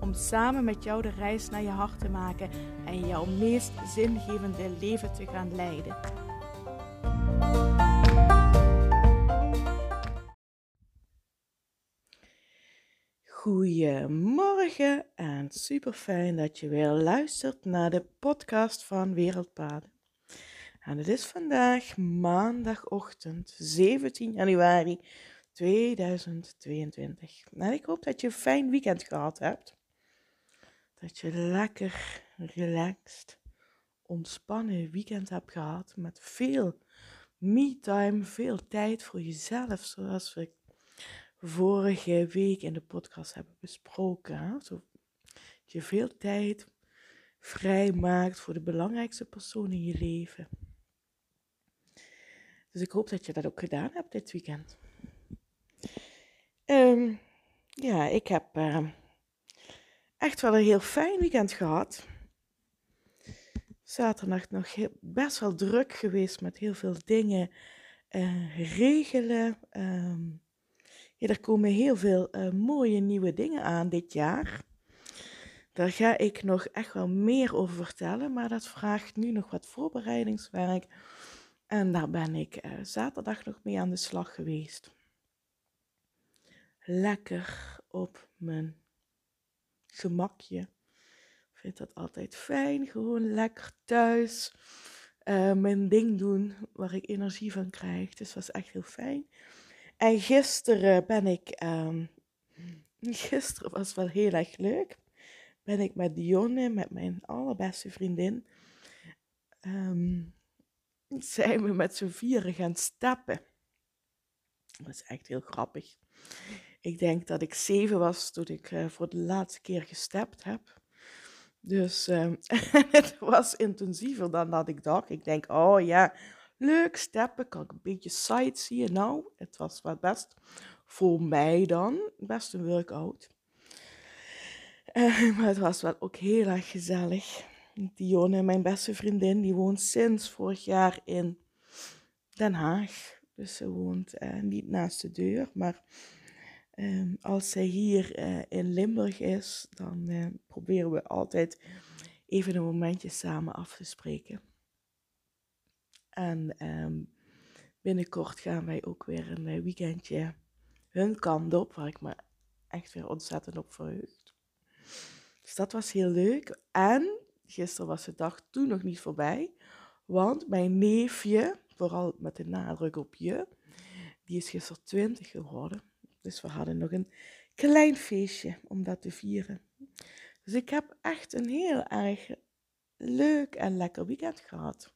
Om samen met jou de reis naar je hart te maken en jouw meest zingevende leven te gaan leiden. Goedemorgen en super fijn dat je weer luistert naar de podcast van Wereldpaden. En het is vandaag maandagochtend 17 januari 2022. En ik hoop dat je een fijn weekend gehad hebt. Dat je lekker relaxed, ontspannen weekend hebt gehad met veel me-time, veel tijd voor jezelf, zoals we vorige week in de podcast hebben besproken. Zo, dat je veel tijd vrij maakt voor de belangrijkste persoon in je leven. Dus ik hoop dat je dat ook gedaan hebt dit weekend. Um, ja, ik heb uh, echt wel een heel fijn weekend gehad. Zaterdag nog best wel druk geweest met heel veel dingen uh, regelen. Um, ja, er komen heel veel uh, mooie nieuwe dingen aan dit jaar. Daar ga ik nog echt wel meer over vertellen, maar dat vraagt nu nog wat voorbereidingswerk. En daar ben ik uh, zaterdag nog mee aan de slag geweest. Lekker op mijn gemakje. Ik vind dat altijd fijn, gewoon lekker thuis uh, mijn ding doen waar ik energie van krijg. Dus dat was echt heel fijn. En gisteren ben ik, um, gisteren was wel heel erg leuk, ben ik met Dionne, met mijn allerbeste vriendin, um, zijn we met z'n vieren gaan stappen. Dat is echt heel grappig. Ik denk dat ik zeven was toen ik uh, voor de laatste keer gestapt heb. Dus uh, het was intensiever dan dat ik dacht. Ik denk, oh ja, leuk stappen, kan ik een beetje sightseeën. Nou, het was wat best voor mij dan, best een workout. Uh, maar het was wel ook heel erg gezellig. Dionne, mijn beste vriendin, die woont sinds vorig jaar in Den Haag. Dus ze woont uh, niet naast de deur, maar uh, als zij hier uh, in Limburg is, dan proberen we altijd even een momentje samen af te spreken. En um, binnenkort gaan wij ook weer een weekendje hun kant op, waar ik me echt weer ontzettend op verheugd. Dus dat was heel leuk. En gisteren was de dag toen nog niet voorbij, want mijn neefje, vooral met de nadruk op je, die is gisteren 20 geworden. Dus we hadden nog een klein feestje om dat te vieren. Dus ik heb echt een heel erg leuk en lekker weekend gehad.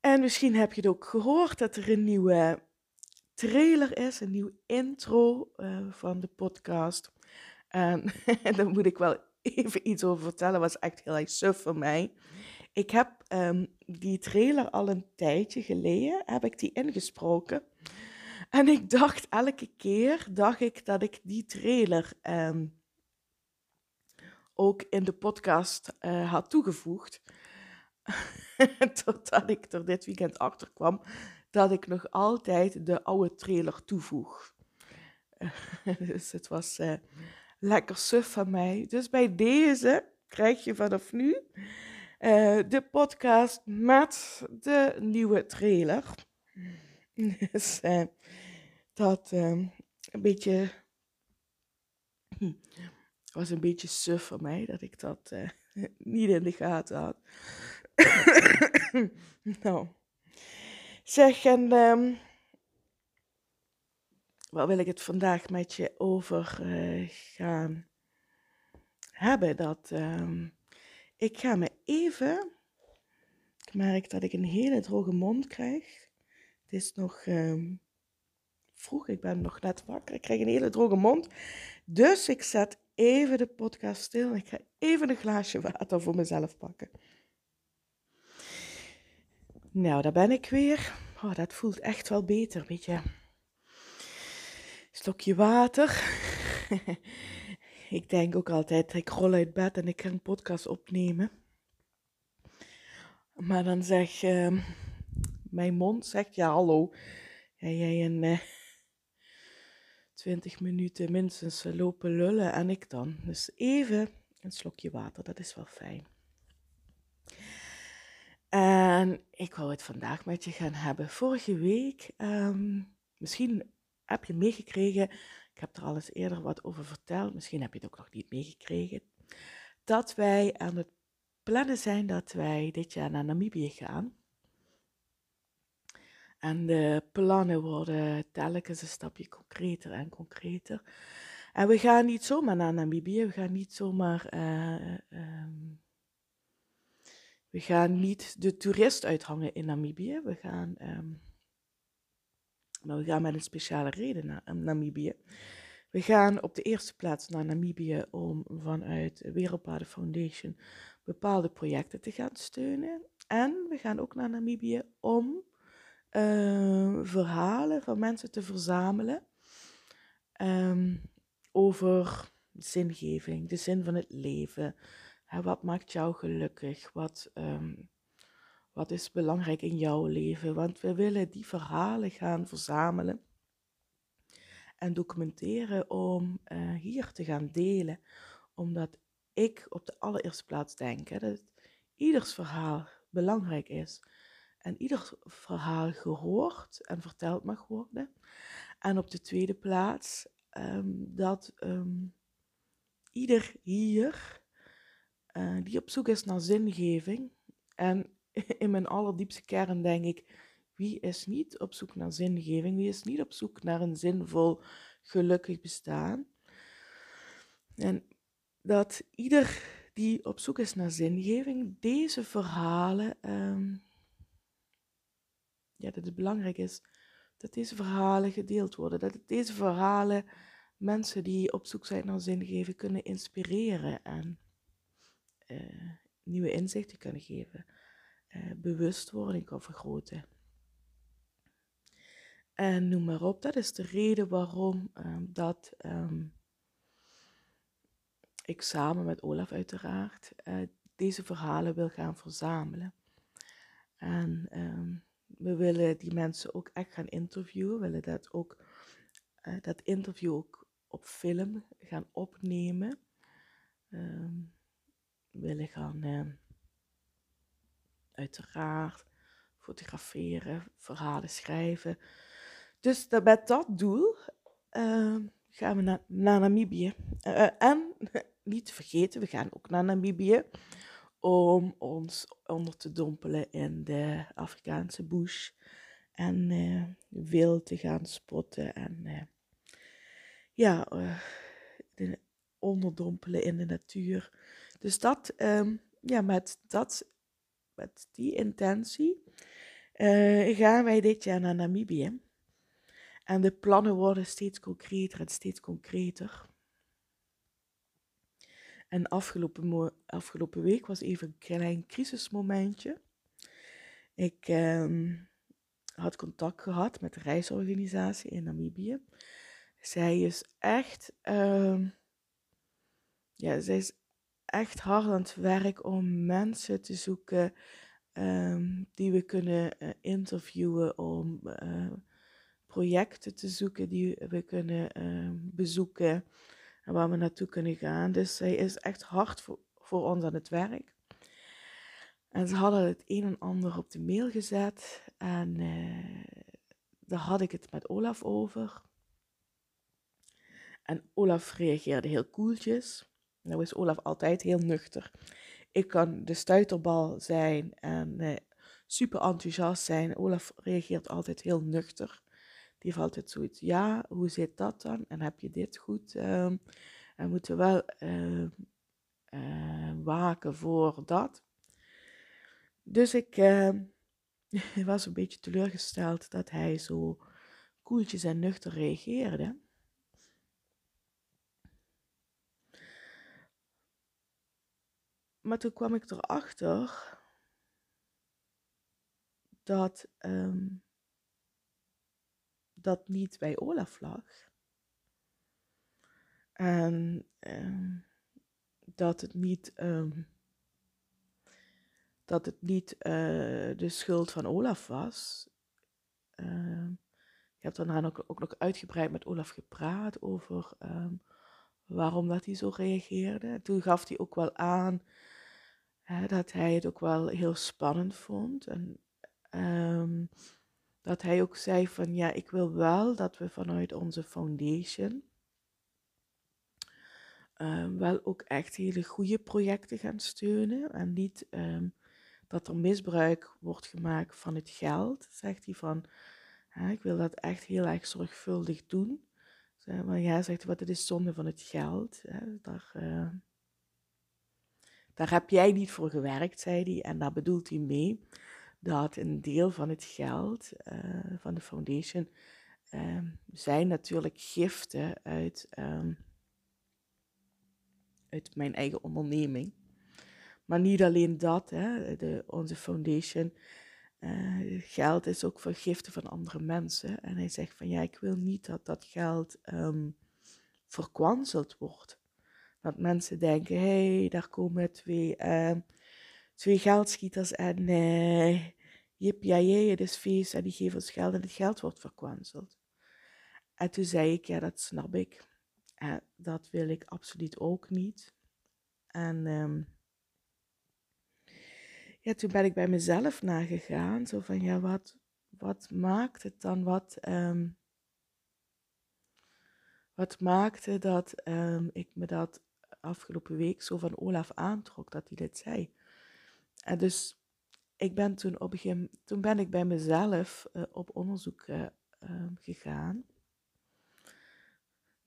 En misschien heb je het ook gehoord dat er een nieuwe trailer is, een nieuw intro uh, van de podcast. En daar moet ik wel even iets over vertellen, was echt heel erg suf voor mij. Ik heb um, die trailer al een tijdje geleden, heb ik die ingesproken. En ik dacht elke keer, dacht ik dat ik die trailer um, ook in de podcast uh, had toegevoegd. Totdat ik er dit weekend achter kwam dat ik nog altijd de oude trailer toevoeg. dus het was uh, lekker suf van mij. Dus bij deze krijg je vanaf nu uh, de podcast met de nieuwe trailer. Dus dat een beetje was een beetje suf van mij dat ik dat niet in de gaten had. nou, zeg en um, waar wil ik het vandaag met je over uh, gaan hebben? Dat um, ik ga me even. Ik merk dat ik een hele droge mond krijg. Het is nog vroeg, ik ben nog net wakker. Ik krijg een hele droge mond. Dus ik zet even de podcast stil. Ik ga even een glaasje water voor mezelf pakken. Nou, daar ben ik weer. Oh, dat voelt echt wel beter, weet je. Stokje water. ik denk ook altijd, ik rol uit bed en ik ga een podcast opnemen. Maar dan zeg uh, mijn mond, zegt ja hallo, ga jij een uh, 20 minuten minstens lopen lullen en ik dan. Dus even een slokje water, dat is wel fijn. En ik wou het vandaag met je gaan hebben. Vorige week, um, misschien heb je meegekregen, ik heb er al eens eerder wat over verteld, misschien heb je het ook nog niet meegekregen, dat wij aan het plannen zijn dat wij dit jaar naar Namibië gaan. En de plannen worden telkens een stapje concreter en concreter. En we gaan niet zomaar naar Namibië, we gaan niet zomaar uh, um, we gaan niet de toerist uithangen in Namibië. We gaan, um, maar we gaan met een speciale reden naar Namibië. We gaan op de eerste plaats naar Namibië om vanuit Wereldpaden Foundation bepaalde projecten te gaan steunen. En we gaan ook naar Namibië om uh, verhalen van mensen te verzamelen um, over zingeving, de zin van het leven, wat maakt jou gelukkig? Wat, um, wat is belangrijk in jouw leven? Want we willen die verhalen gaan verzamelen en documenteren om uh, hier te gaan delen. Omdat ik op de allereerste plaats denk hè, dat ieders verhaal belangrijk is. En ieder verhaal gehoord en verteld mag worden. En op de tweede plaats um, dat um, ieder hier uh, die op zoek is naar zingeving. En in mijn allerdiepste kern denk ik, wie is niet op zoek naar zingeving? Wie is niet op zoek naar een zinvol, gelukkig bestaan? En dat ieder die op zoek is naar zingeving, deze verhalen, um, ja, dat het belangrijk is dat deze verhalen gedeeld worden. Dat deze verhalen mensen die op zoek zijn naar zingeving kunnen inspireren en uh, nieuwe inzichten kunnen geven, uh, bewustwording kan vergroten. En noem maar op, dat is de reden waarom um, dat um, ik samen met Olaf uiteraard uh, deze verhalen wil gaan verzamelen. En um, we willen die mensen ook echt gaan interviewen, we willen dat ook dat interview ook op film gaan opnemen. Um, willen gaan uh, uiteraard fotograferen, verhalen schrijven. Dus met dat doel uh, gaan we na naar Namibië. Uh, en niet te vergeten, we gaan ook naar Namibië om ons onder te dompelen in de Afrikaanse bush en uh, wild te gaan spotten en uh, ja, de, onderdompelen in de natuur. Dus dat, um, ja, met, dat, met die intentie gaan wij dit jaar naar Namibië. En de plannen worden steeds concreter en steeds concreter. En afgelopen, afgelopen week was even een klein crisismomentje. Ik um, had contact gehad met de reisorganisatie in Namibië. Zij is echt, um, ja, zij is echt hard aan het werk om mensen te zoeken um, die we kunnen uh, interviewen, om uh, projecten te zoeken die we kunnen bezoeken en waar we naartoe kunnen gaan. Dus zij is echt hard voor, voor ons aan het werk. En ze hadden het een en ander op de mail gezet en eh, daar had ik het met Olaf over. En Olaf reageerde heel koeltjes. Nou is Olaf altijd heel nuchter. Ik kan de stuiterbal zijn en eh, super enthousiast zijn. Olaf reageert altijd heel nuchter. Die heeft altijd zoiets, ja, hoe zit dat dan? En heb je dit goed? Um, en moeten wel uh, uh, waken voor dat. Dus ik was een beetje teleurgesteld dat hij zo koeltjes en nuchter reageerde. maar toen kwam ik erachter dat ehm, dat niet bij Olaf lag. En ehm, dat het niet, ehm, dat het niet eh, de schuld van Olaf was. Uh, ik heb daarna ook, ook, nog uitgebreid met Olaf gepraat over waarom dat hij zo reageerde. Toen gaf hij ook wel aan dat hij het ook wel heel spannend vond. En dat hij ook zei van ja, ik wil wel dat we vanuit onze foundation um, wel ook echt hele goede projecten gaan steunen. En niet um, dat er misbruik wordt gemaakt van het geld, zegt hij van. ik wil dat echt heel erg zorgvuldig doen. Maar ja, zegt wat het is zonde van het geld. Hè, daar, uh, daar heb jij niet voor gewerkt, zei hij. En daar bedoelt hij mee dat een deel van het geld uh, van de foundation uh, zijn natuurlijk giften uit, um, uit mijn eigen onderneming. Maar niet alleen dat, hè, de, onze foundation uh, geld is ook voor giften van andere mensen. En hij zegt van ja, ik wil niet dat dat geld um, verkwanseld wordt. Dat mensen denken, hé, hey, daar komen twee, twee geldschieters en uh, jip, ja, jee, het is feest en die geven ons geld en het geld wordt verkwanseld. En toen zei ik, ja, dat snap ik. En dat wil ik absoluut ook niet. En um, ja, toen ben ik bij mezelf nagegaan. Zo van, ja, wat, wat maakt het dan? Wat, um, wat maakte dat um, ik me dat afgelopen week zo van Olaf aantrok, dat hij dit zei? En dus ik ben toen op een gegeven toen ben ik bij mezelf uh, op onderzoek uh, um, gegaan.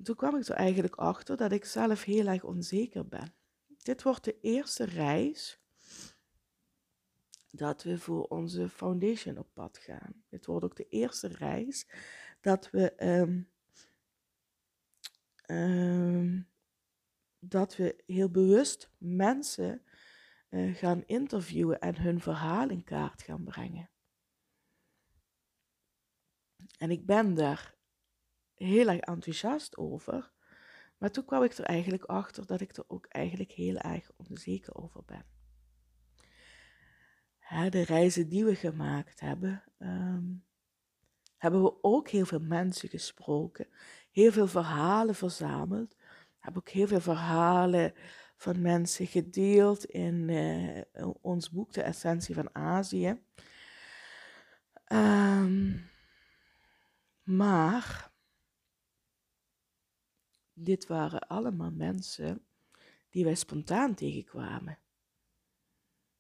Toen kwam ik er eigenlijk achter dat ik zelf heel erg onzeker ben. Dit wordt de eerste reis dat we voor onze foundation op pad gaan. Dit wordt ook de eerste reis dat we, um, um, dat we heel bewust mensen uh, gaan interviewen en hun verhaal in kaart gaan brengen. En ik ben daar heel erg enthousiast over. Maar toen kwam ik er eigenlijk achter dat ik er ook eigenlijk heel erg onzeker over ben de reizen die we gemaakt hebben, ehm, hebben we ook heel veel mensen gesproken, heel veel verhalen verzameld. Hebben ook heel veel verhalen van mensen gedeeld in uh, ons boek De Essentie van Azië. Um, maar dit waren allemaal mensen die wij spontaan tegenkwamen.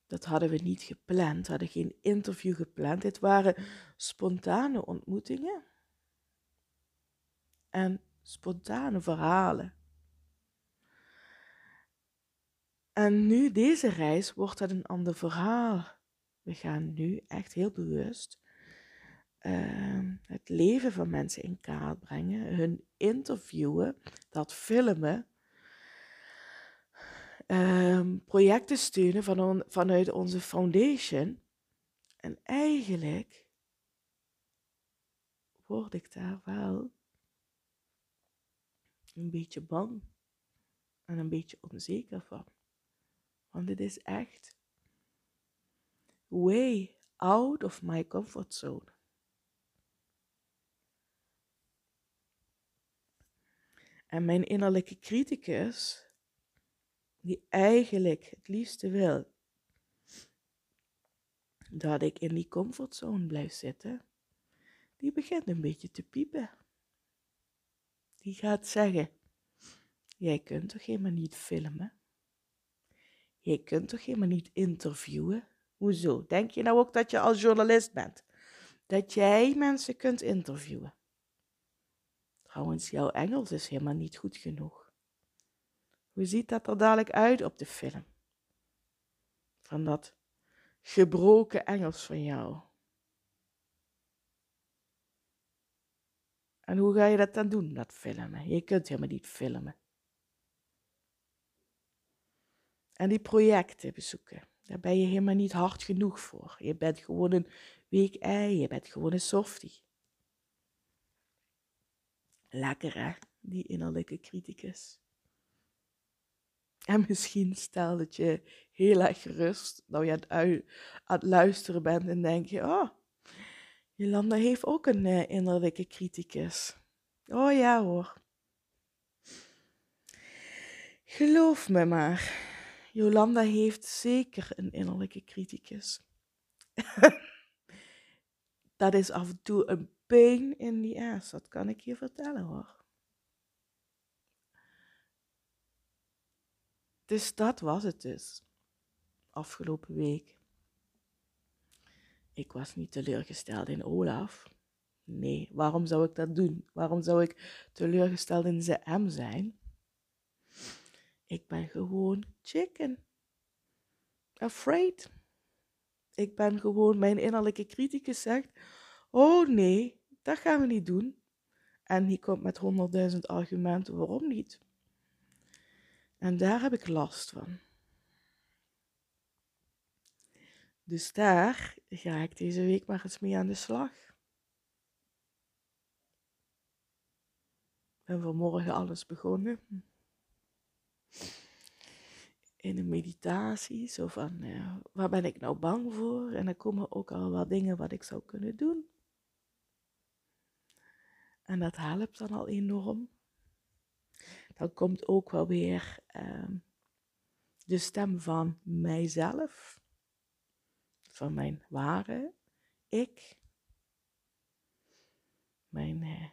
Dat hadden we niet gepland, hadden geen interview gepland. Dit waren spontane ontmoetingen en spontane verhalen. En nu, deze reis, wordt het een ander verhaal. We gaan nu echt heel bewust uh, het leven van mensen in kaart brengen, hun interviewen, dat filmen um, projecten steunen van vanuit onze foundation. En eigenlijk word ik daar wel een beetje bang en een beetje onzeker van. Want dit is echt way out of my comfort zone. En mijn innerlijke criticus die eigenlijk het liefste wil dat ik in die comfortzone blijf zitten, die begint een beetje te piepen. Die gaat zeggen: Jij kunt toch helemaal niet filmen? Jij kunt toch helemaal niet interviewen? Hoezo? Denk je nou ook dat je als journalist bent? Dat jij mensen kunt interviewen? Trouwens, jouw Engels is helemaal niet goed genoeg. Hoe ziet dat er dadelijk uit op de film? Van dat gebroken Engels van jou. En hoe ga je dat dan doen, dat filmen? Je kunt helemaal niet filmen. En die projecten bezoeken. Daar ben je helemaal niet hard genoeg voor. Je bent gewoon een week ei, je bent gewoon een softie. Lekker hè, die innerlijke criticus. En misschien stel dat je heel erg gerust, nou je aan het, luisteren bent en denk je, oh, Jolanda heeft ook een uh, innerlijke criticus. Oh ja hoor. Geloof me maar, Jolanda heeft zeker een innerlijke criticus. dat is af en toe een pain in the ass, dat kan ik je vertellen hoor. Dus dat was het dus. Afgelopen week. Ik was niet teleurgesteld in Olaf. Nee, waarom zou ik dat doen? Waarom zou ik teleurgesteld in hem zijn? Ik ben gewoon chicken. Afraid. Ik ben gewoon, mijn innerlijke criticus zegt, oh nee, dat gaan we niet doen. En die komt met honderdduizend argumenten waarom niet. En daar heb ik last van. Dus daar ga ik deze week maar eens mee aan de slag. En vanmorgen alles begonnen. In een meditatie, zo van, waar ben ik nou bang voor? En dan komen ook al wat dingen wat ik zou kunnen doen. En dat helpt dan al enorm dan komt ook wel weer ehm, de stem van mijzelf, van mijn ware ik, mijn eh,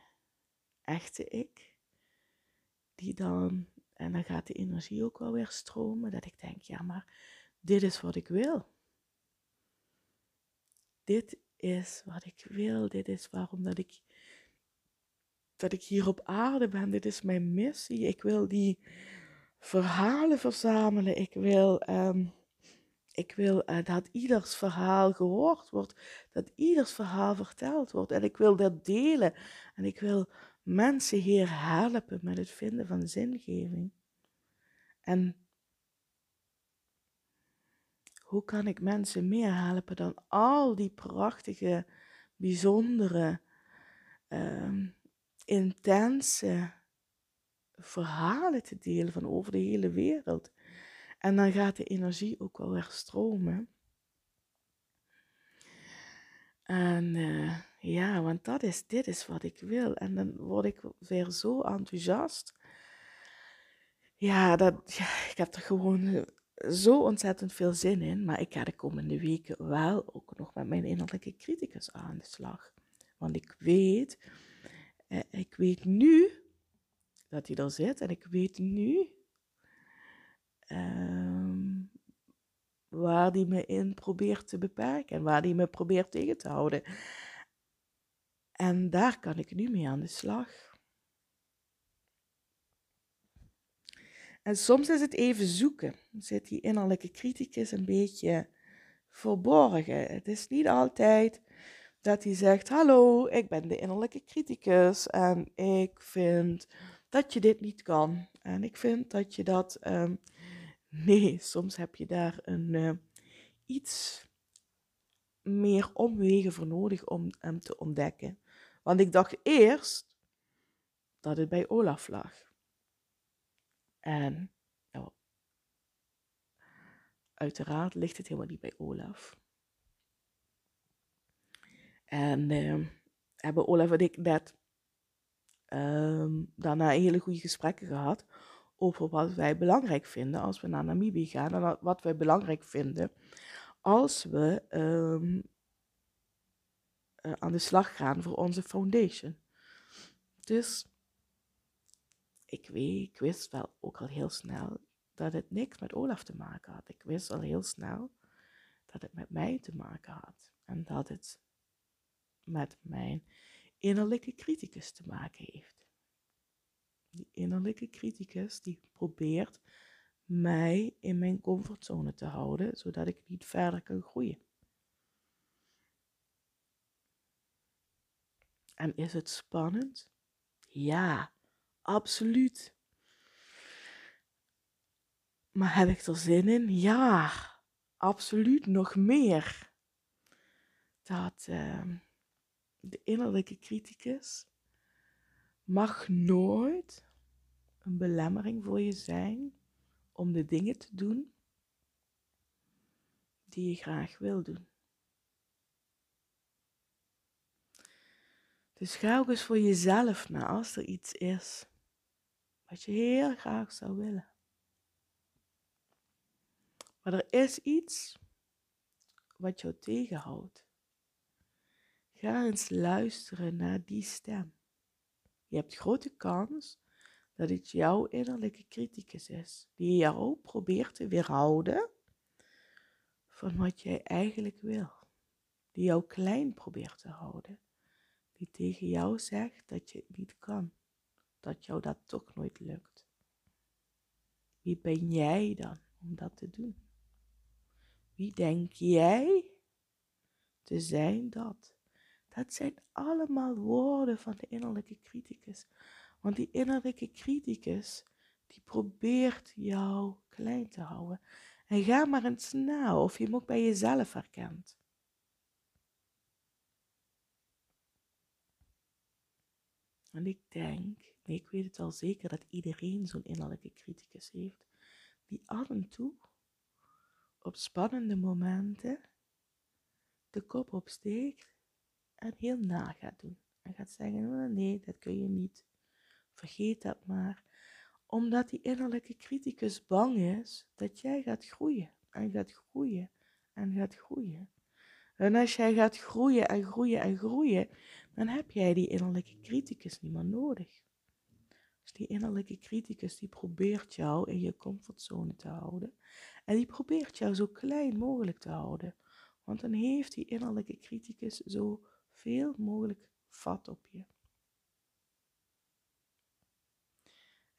echte ik, die dan, en dan gaat de energie ook wel weer stromen, dat ik denk, ja, maar dit is wat ik wil. Dit is wat ik wil, dit is waarom dat ik dat ik hier op aarde ben. Dit is mijn missie. Ik wil die verhalen verzamelen. Ik wil, um, ik wil uh, dat ieders verhaal gehoord wordt. Dat ieders verhaal verteld wordt. En ik wil dat delen. En ik wil mensen hier helpen met het vinden van zingeving. En hoe kan ik mensen meer helpen dan al die prachtige, bijzondere, um, intense verhalen te delen van over de hele wereld. En dan gaat de energie ook wel weer stromen. En uh, ja, want dat is, dit is wat ik wil. En dan word ik weer zo enthousiast. Ja, dat, ja, ik heb er gewoon zo ontzettend veel zin in. Maar ik ga de komende weken wel ook nog met mijn innerlijke criticus aan de slag. Want ik weet eh, ik weet nu dat hij er zit en ik weet nu ehm, waar hij me in probeert te beperken en waar hij me probeert tegen te houden. En daar kan ik nu mee aan de slag. En soms is het even zoeken. Zit die innerlijke criticus een beetje verborgen. Het is niet altijd dat hij zegt: Hallo, ik ben de innerlijke criticus en ik vind dat je dit niet kan. En ik vind dat je dat. Ehm, nee, soms heb je daar een uh, iets meer omwegen voor nodig om hem te ontdekken. Want ik dacht eerst dat het bij Olaf lag. En uiteraard ligt het helemaal niet bij Olaf. En uh, hebben Olaf en ik net uh, daarna hele goede gesprekken gehad over wat wij belangrijk vinden als we naar Namibië gaan en wat wij belangrijk vinden als we um, uh, aan de slag gaan voor onze foundation. Dus ik, weet, ik wist wel ook al heel snel dat het niks met Olaf te maken had. Ik wist al heel snel dat het met mij te maken had. En dat het met mijn innerlijke criticus te maken heeft. Die innerlijke criticus die probeert mij in mijn comfortzone te houden, zodat ik niet verder kan groeien. En is het spannend? Ja, absoluut. Maar heb ik er zin in? Ja, absoluut nog meer. Dat uh, de innerlijke criticus mag nooit een belemmering voor je zijn om de dingen te doen die je graag wil doen. Dus ga ook eens voor jezelf na als er iets is wat je heel graag zou willen. Maar er is iets wat jou tegenhoudt. Ga eens luisteren naar die stem. Je hebt grote kans dat het jouw innerlijke criticus is, die jou probeert te weerhouden van wat jij eigenlijk wil. Die jou klein probeert te houden. Die tegen jou zegt dat je het niet kan. Dat jou dat toch nooit lukt. Wie ben jij dan om dat te doen? Wie denk jij te zijn dat? Dat zijn allemaal woorden van de innerlijke criticus. Want die innerlijke criticus, die probeert jou klein te houden. En ga maar eens na of je hem ook bij jezelf herkent. En ik denk, nee, ik weet het al zeker, dat iedereen zo'n innerlijke criticus heeft, die af en toe op spannende momenten de kop opsteekt en heel na gaat doen. En gaat zeggen, oh, nee, dat kun je niet. Vergeet dat maar. Omdat die innerlijke criticus bang is dat jij gaat groeien en gaat groeien en gaat groeien. En als jij gaat groeien en groeien en groeien, dan heb jij die innerlijke criticus niet meer nodig. Dus die innerlijke criticus die probeert jou in je comfortzone te houden. En die probeert jou zo klein mogelijk te houden. Want dan heeft die innerlijke criticus zo veel mogelijk vat op je.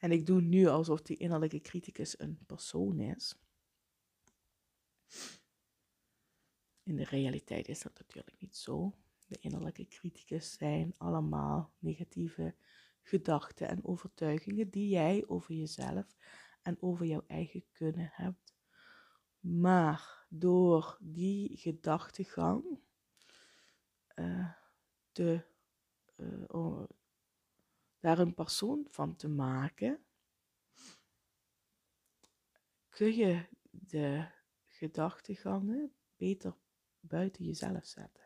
En ik doe nu alsof die innerlijke criticus een persoon is. In de realiteit is dat natuurlijk niet zo. De innerlijke criticus zijn allemaal negatieve gedachten en overtuigingen die jij over jezelf en over jouw eigen kunnen hebt. Maar door die gedachtegang uh, te, uh, daar een persoon van te maken, kun je de gedachtegangen beter buiten jezelf zetten.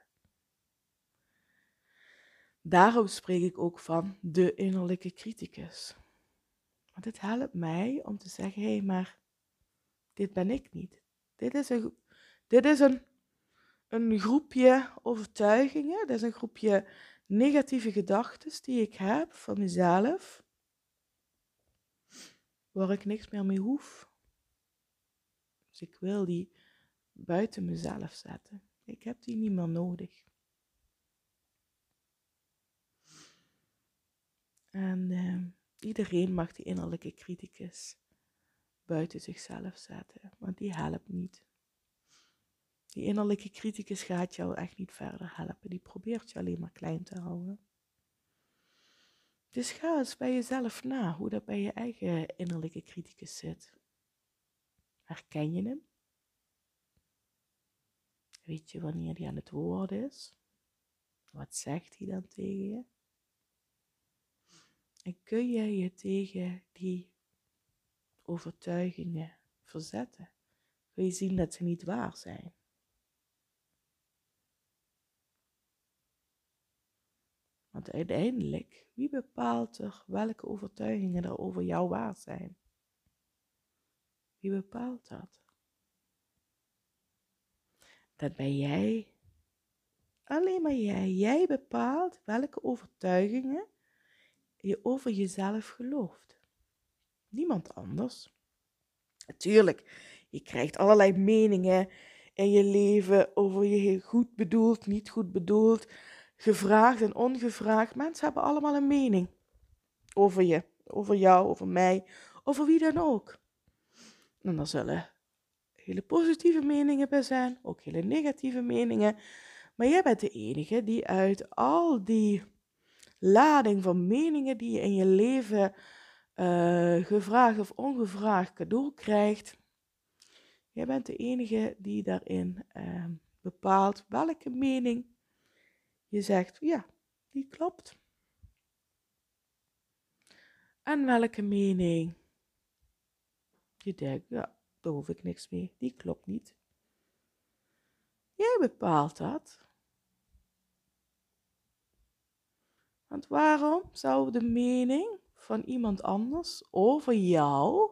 Daarom spreek ik ook van de innerlijke criticus. Want het helpt mij om te zeggen: hé, hey, maar dit ben ik niet. Dit is een, dit is een, een groepje overtuigingen, dit is een groepje negatieve gedachten die ik heb van mezelf, waar ik niks meer mee hoef. Dus ik wil die buiten mezelf zetten. Ik heb die niet meer nodig. En uh, iedereen mag die innerlijke criticus buiten zichzelf zetten, want die helpt niet. Die innerlijke criticus gaat jou echt niet verder helpen. Die probeert je alleen maar klein te houden. Dus ga eens bij jezelf na hoe dat bij je eigen innerlijke criticus zit. Herken je hem? Weet je wanneer hij aan het woord is? Wat zegt hij dan tegen je? En kun je je tegen die overtuigingen verzetten? Kun je zien dat ze niet waar zijn? Uiteindelijk, wie bepaalt er welke overtuigingen er over jou waar zijn? Wie bepaalt dat? Dat ben jij. Alleen maar jij. Jij bepaalt welke overtuigingen je over jezelf gelooft. Niemand anders. Natuurlijk, je krijgt allerlei meningen in je leven over je goed bedoeld, niet goed bedoeld gevraagd en ongevraagd. Mensen hebben allemaal een mening over je, over jou, over mij, over wie dan ook. En er zullen hele positieve meningen bij zijn, ook hele negatieve meningen. Maar jij bent de enige die uit al die lading van meningen die je in je leven uh, gevraagd of ongevraagd cadeau krijgt, Jij bent de enige die daarin ehm, bepaalt welke mening je zegt, ja, die klopt. En welke mening je denkt, ja, daar hoef ik niks mee, die klopt niet. Jij bepaalt dat. Want waarom zou de mening van iemand anders over jou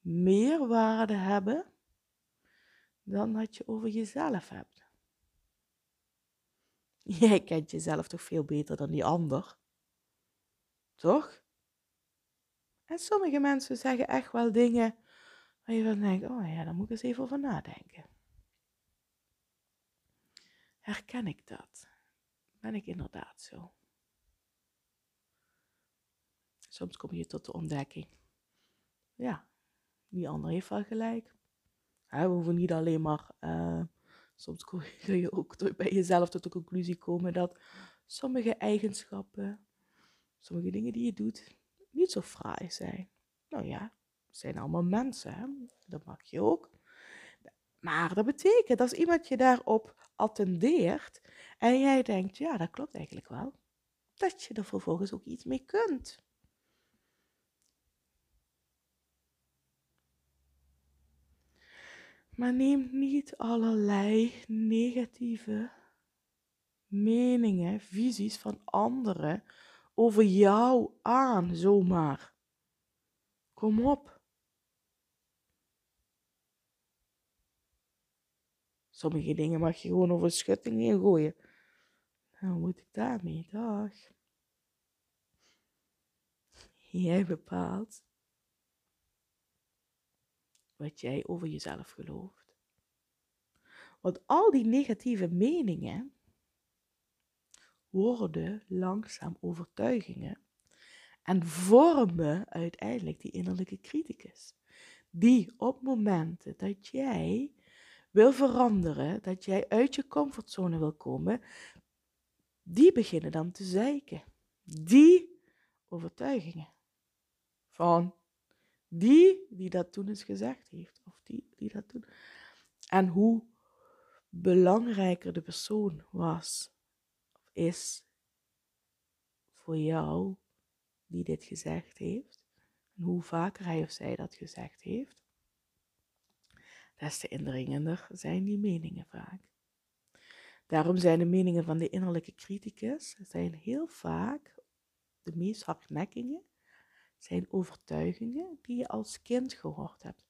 meer waarde hebben dan dat je over jezelf hebt? Jij kent jezelf toch veel beter dan die ander? Toch? En sommige mensen zeggen echt wel dingen waar je van denkt, oh ja, daar moet ik eens even over nadenken. Herken ik dat? Ben ik inderdaad zo? Soms kom je tot de ontdekking. Ja, die ander heeft wel gelijk. we hoeven niet alleen maar. Uh, soms kun je ook bij jezelf tot de conclusie komen dat sommige eigenschappen, sommige dingen die je doet, niet zo fraai zijn. Nou ja, het zijn allemaal mensen, dat mag je ook. Maar dat betekent dat als iemand je daarop attendeert en jij denkt, ja, dat klopt eigenlijk wel, dat je er vervolgens ook iets mee kunt. Maar neem niet allerlei negatieve meningen, visies van anderen over jou aan, zomaar. Kom op. Sommige dingen mag je gewoon over schutting heen gooien. Nou, moet ik daarmee? Dag. Jij bepaalt wat jij over jezelf gelooft. Want al die negatieve meningen worden langzaam overtuigingen en vormen uiteindelijk die innerlijke criticus. Die op momenten dat jij wil veranderen, dat jij uit je comfortzone wil komen, die beginnen dan te zeiken. Die overtuigingen van die die dat toen eens gezegd heeft, of die die dat toen. En hoe belangrijker de persoon was, of is voor jou die dit gezegd heeft, en hoe vaker hij of zij dat gezegd heeft, des te indringender zijn die meningen vaak. Daarom zijn de meningen van de innerlijke criticus zijn heel vaak de meest hardnekkige zijn overtuigingen die je als kind gehoord hebt.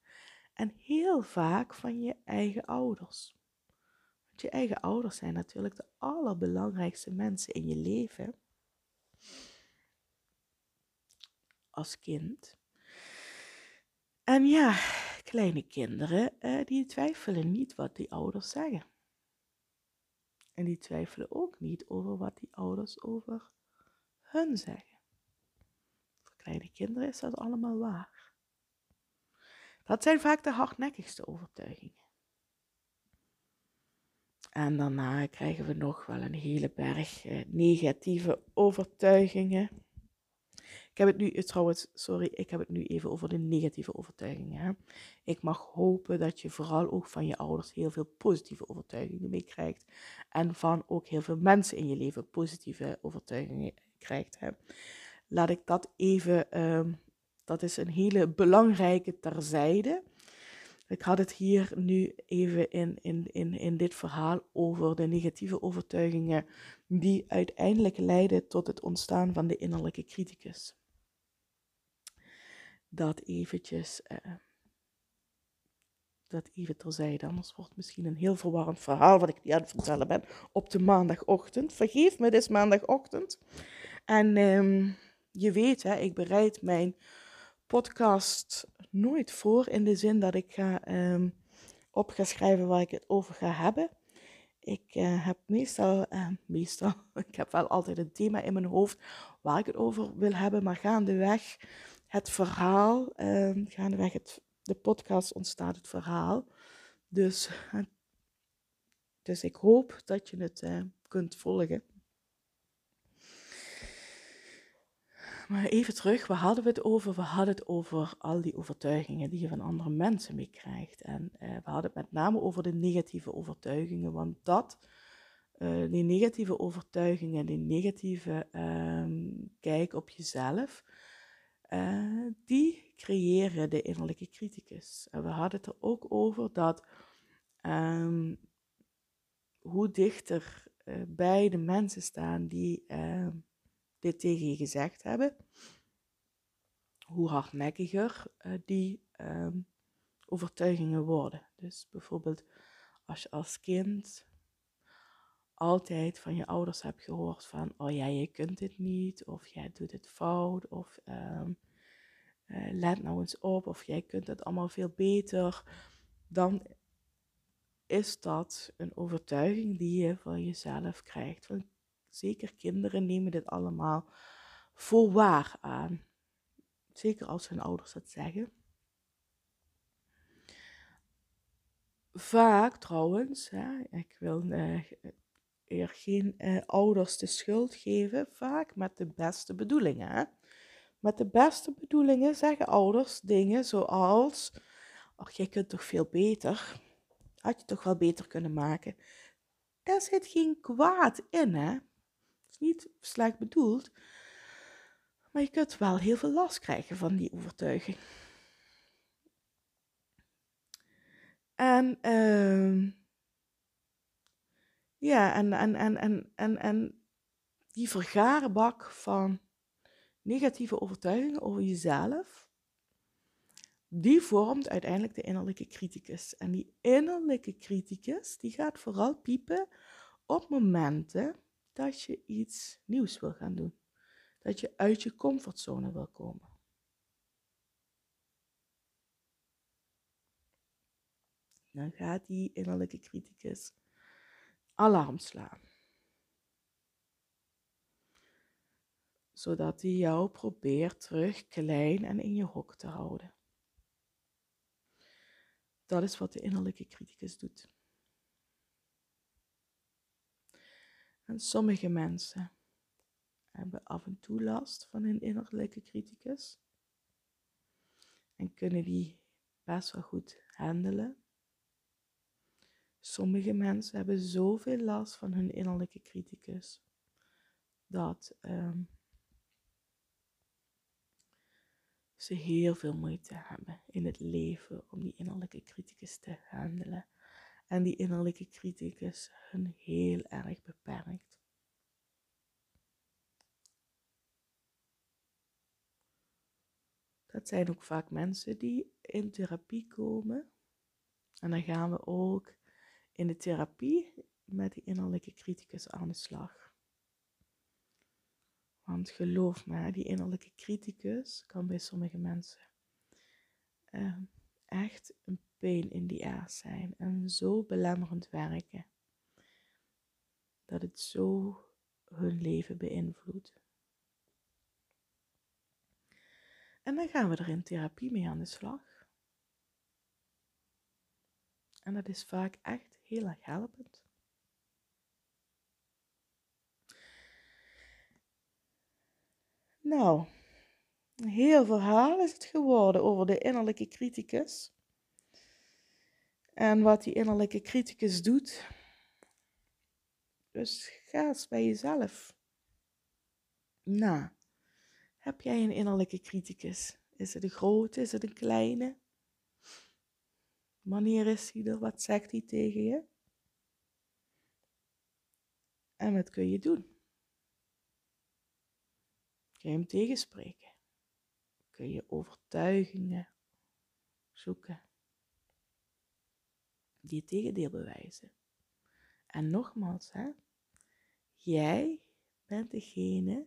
En heel vaak van je eigen ouders. Want je eigen ouders zijn natuurlijk de allerbelangrijkste mensen in je leven. Als kind. En ja, kleine kinderen, eh, die twijfelen niet wat die ouders zeggen. En die twijfelen ook niet over wat die ouders over hun zeggen kleine kinderen is dat allemaal waar. Dat zijn vaak de hardnekkigste overtuigingen. En daarna krijgen we nog wel een hele berg eh, negatieve overtuigingen. Ik heb het nu, trouwens, sorry, ik heb het nu even over de negatieve overtuigingen. Hè. Ik mag hopen dat je vooral ook van je ouders heel veel positieve overtuigingen meekrijgt. En van ook heel veel mensen in je leven positieve overtuigingen krijgt. Hè laat ik dat even, ehm, dat is een hele belangrijke terzijde. Ik had het hier nu even in, in, in, in dit verhaal over de negatieve overtuigingen die uiteindelijk leiden tot het ontstaan van de innerlijke criticus. Dat eventjes, uh, dat even terzijde, anders wordt het misschien een heel verwarrend verhaal wat ik niet aan het vertellen ben op de maandagochtend. Vergeef me, het is maandagochtend. En um, je weet, hè, ik bereid mijn podcast nooit voor in de zin dat ik ga um, op ga schrijven waar ik het over ga hebben. Ik uh, heb meestal, uh, meestal, ik heb wel altijd een thema in mijn hoofd waar ik het over wil hebben, maar gaandeweg het verhaal, uh, gaandeweg het, de podcast ontstaat het verhaal. Dus, dus ik hoop dat je het eh, kunt volgen. Maar even terug, waar hadden we het over? We hadden het over al die overtuigingen die je van andere mensen meekrijgt. En uh, we hadden het met name over de negatieve overtuigingen, want dat, uh, die negatieve overtuigingen, die negatieve uh, kijk op jezelf, uh, die creëren de innerlijke criticus. En we hadden het er ook over dat um, hoe dichter bij de mensen staan die ehm, dit tegen je gezegd hebben, hoe hardnekkiger uh, die um, overtuigingen worden. Dus bijvoorbeeld als je als kind altijd van je ouders hebt gehoord van, oh ja, je kunt dit niet, of jij doet het fout, of um, let nou eens op, of jij kunt het allemaal veel beter, dan is dat een overtuiging die je van jezelf krijgt. Want zeker kinderen nemen dit allemaal voor waar aan. Zeker als hun ouders dat zeggen. Vaak trouwens, hè, ik wil uh, er geen uh, ouders de schuld geven, vaak met de beste bedoelingen. Hè. Met de beste bedoelingen zeggen ouders dingen zoals: Ach, jij kunt toch veel beter? Had je toch wel beter kunnen maken? Er zit geen kwaad in, hè? Niet slecht bedoeld, maar je kunt wel heel veel last krijgen van die overtuiging. En uh, ja, en, en, en, en, en, en die vergarenbak van negatieve overtuigingen over jezelf, die vormt uiteindelijk de innerlijke criticus. En die innerlijke criticus, die gaat vooral piepen op momenten dat je iets nieuws wil gaan doen. Dat je uit je comfortzone wil komen. Dan gaat die innerlijke criticus alarm slaan. Zodat hij jou probeert terug klein en in je hok te houden. Dat is wat de innerlijke criticus doet. En sommige mensen hebben af en toe last van hun innerlijke criticus en kunnen die best wel goed handelen. Sommige mensen hebben zoveel last van hun innerlijke criticus dat um, ze heel veel moeite hebben in het leven om die innerlijke criticus te handelen en die innerlijke criticus hun heel erg beperkt. Dat zijn ook vaak mensen die in therapie komen. En dan gaan we ook in de therapie met die innerlijke criticus aan de slag. Want geloof me, die innerlijke criticus kan bij sommige mensen uh, echt een pain in the ass zijn en zo belemmerend werken dat het zo hun leven beïnvloedt. En dan gaan we er in therapie mee aan de slag. En dat is vaak echt heel erg helpend. Nou, een heel verhaal is het geworden over de innerlijke criticus. En wat die innerlijke criticus doet. Dus ga eens bij jezelf. Nou, heb jij een innerlijke criticus? Is het een grote? Is het een kleine? Wanneer is hij er? Wat zegt hij tegen je? En wat kun je doen? Kun je hem tegenspreken? Kun je overtuigingen zoeken die het tegendeel bewijzen? En nogmaals, hè, jij bent degene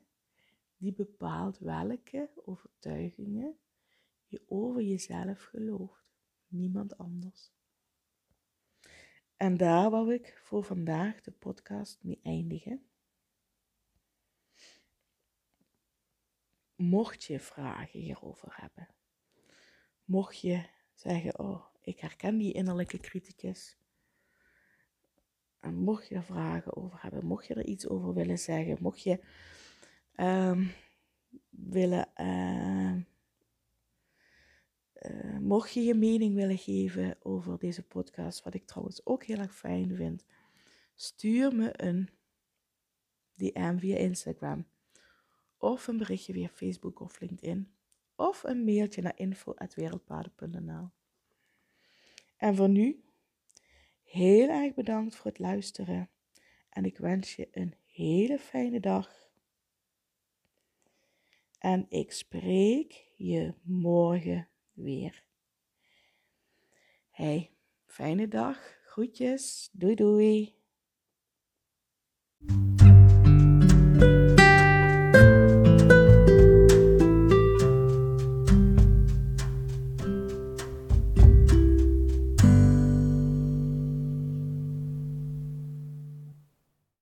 die bepaalt welke overtuigingen je over jezelf gelooft. Niemand anders. En daar wou ik voor vandaag de podcast mee eindigen. Mocht je vragen hierover hebben, mocht je zeggen, oh, ik herken die innerlijke criticus. En mocht je er vragen over hebben, mocht je er iets over willen zeggen, mocht je um, willen, uh, uh, mocht je je mening willen geven over deze podcast, wat ik trouwens ook heel erg fijn vind, stuur me een DM via Instagram of een berichtje via Facebook of LinkedIn of een mailtje naar info.wereldpaden.nl. En voor nu, heel erg bedankt voor het luisteren en ik wens je een hele fijne dag. En ik spreek je morgen weer. Hey, fijne dag. Groetjes. Doei doei.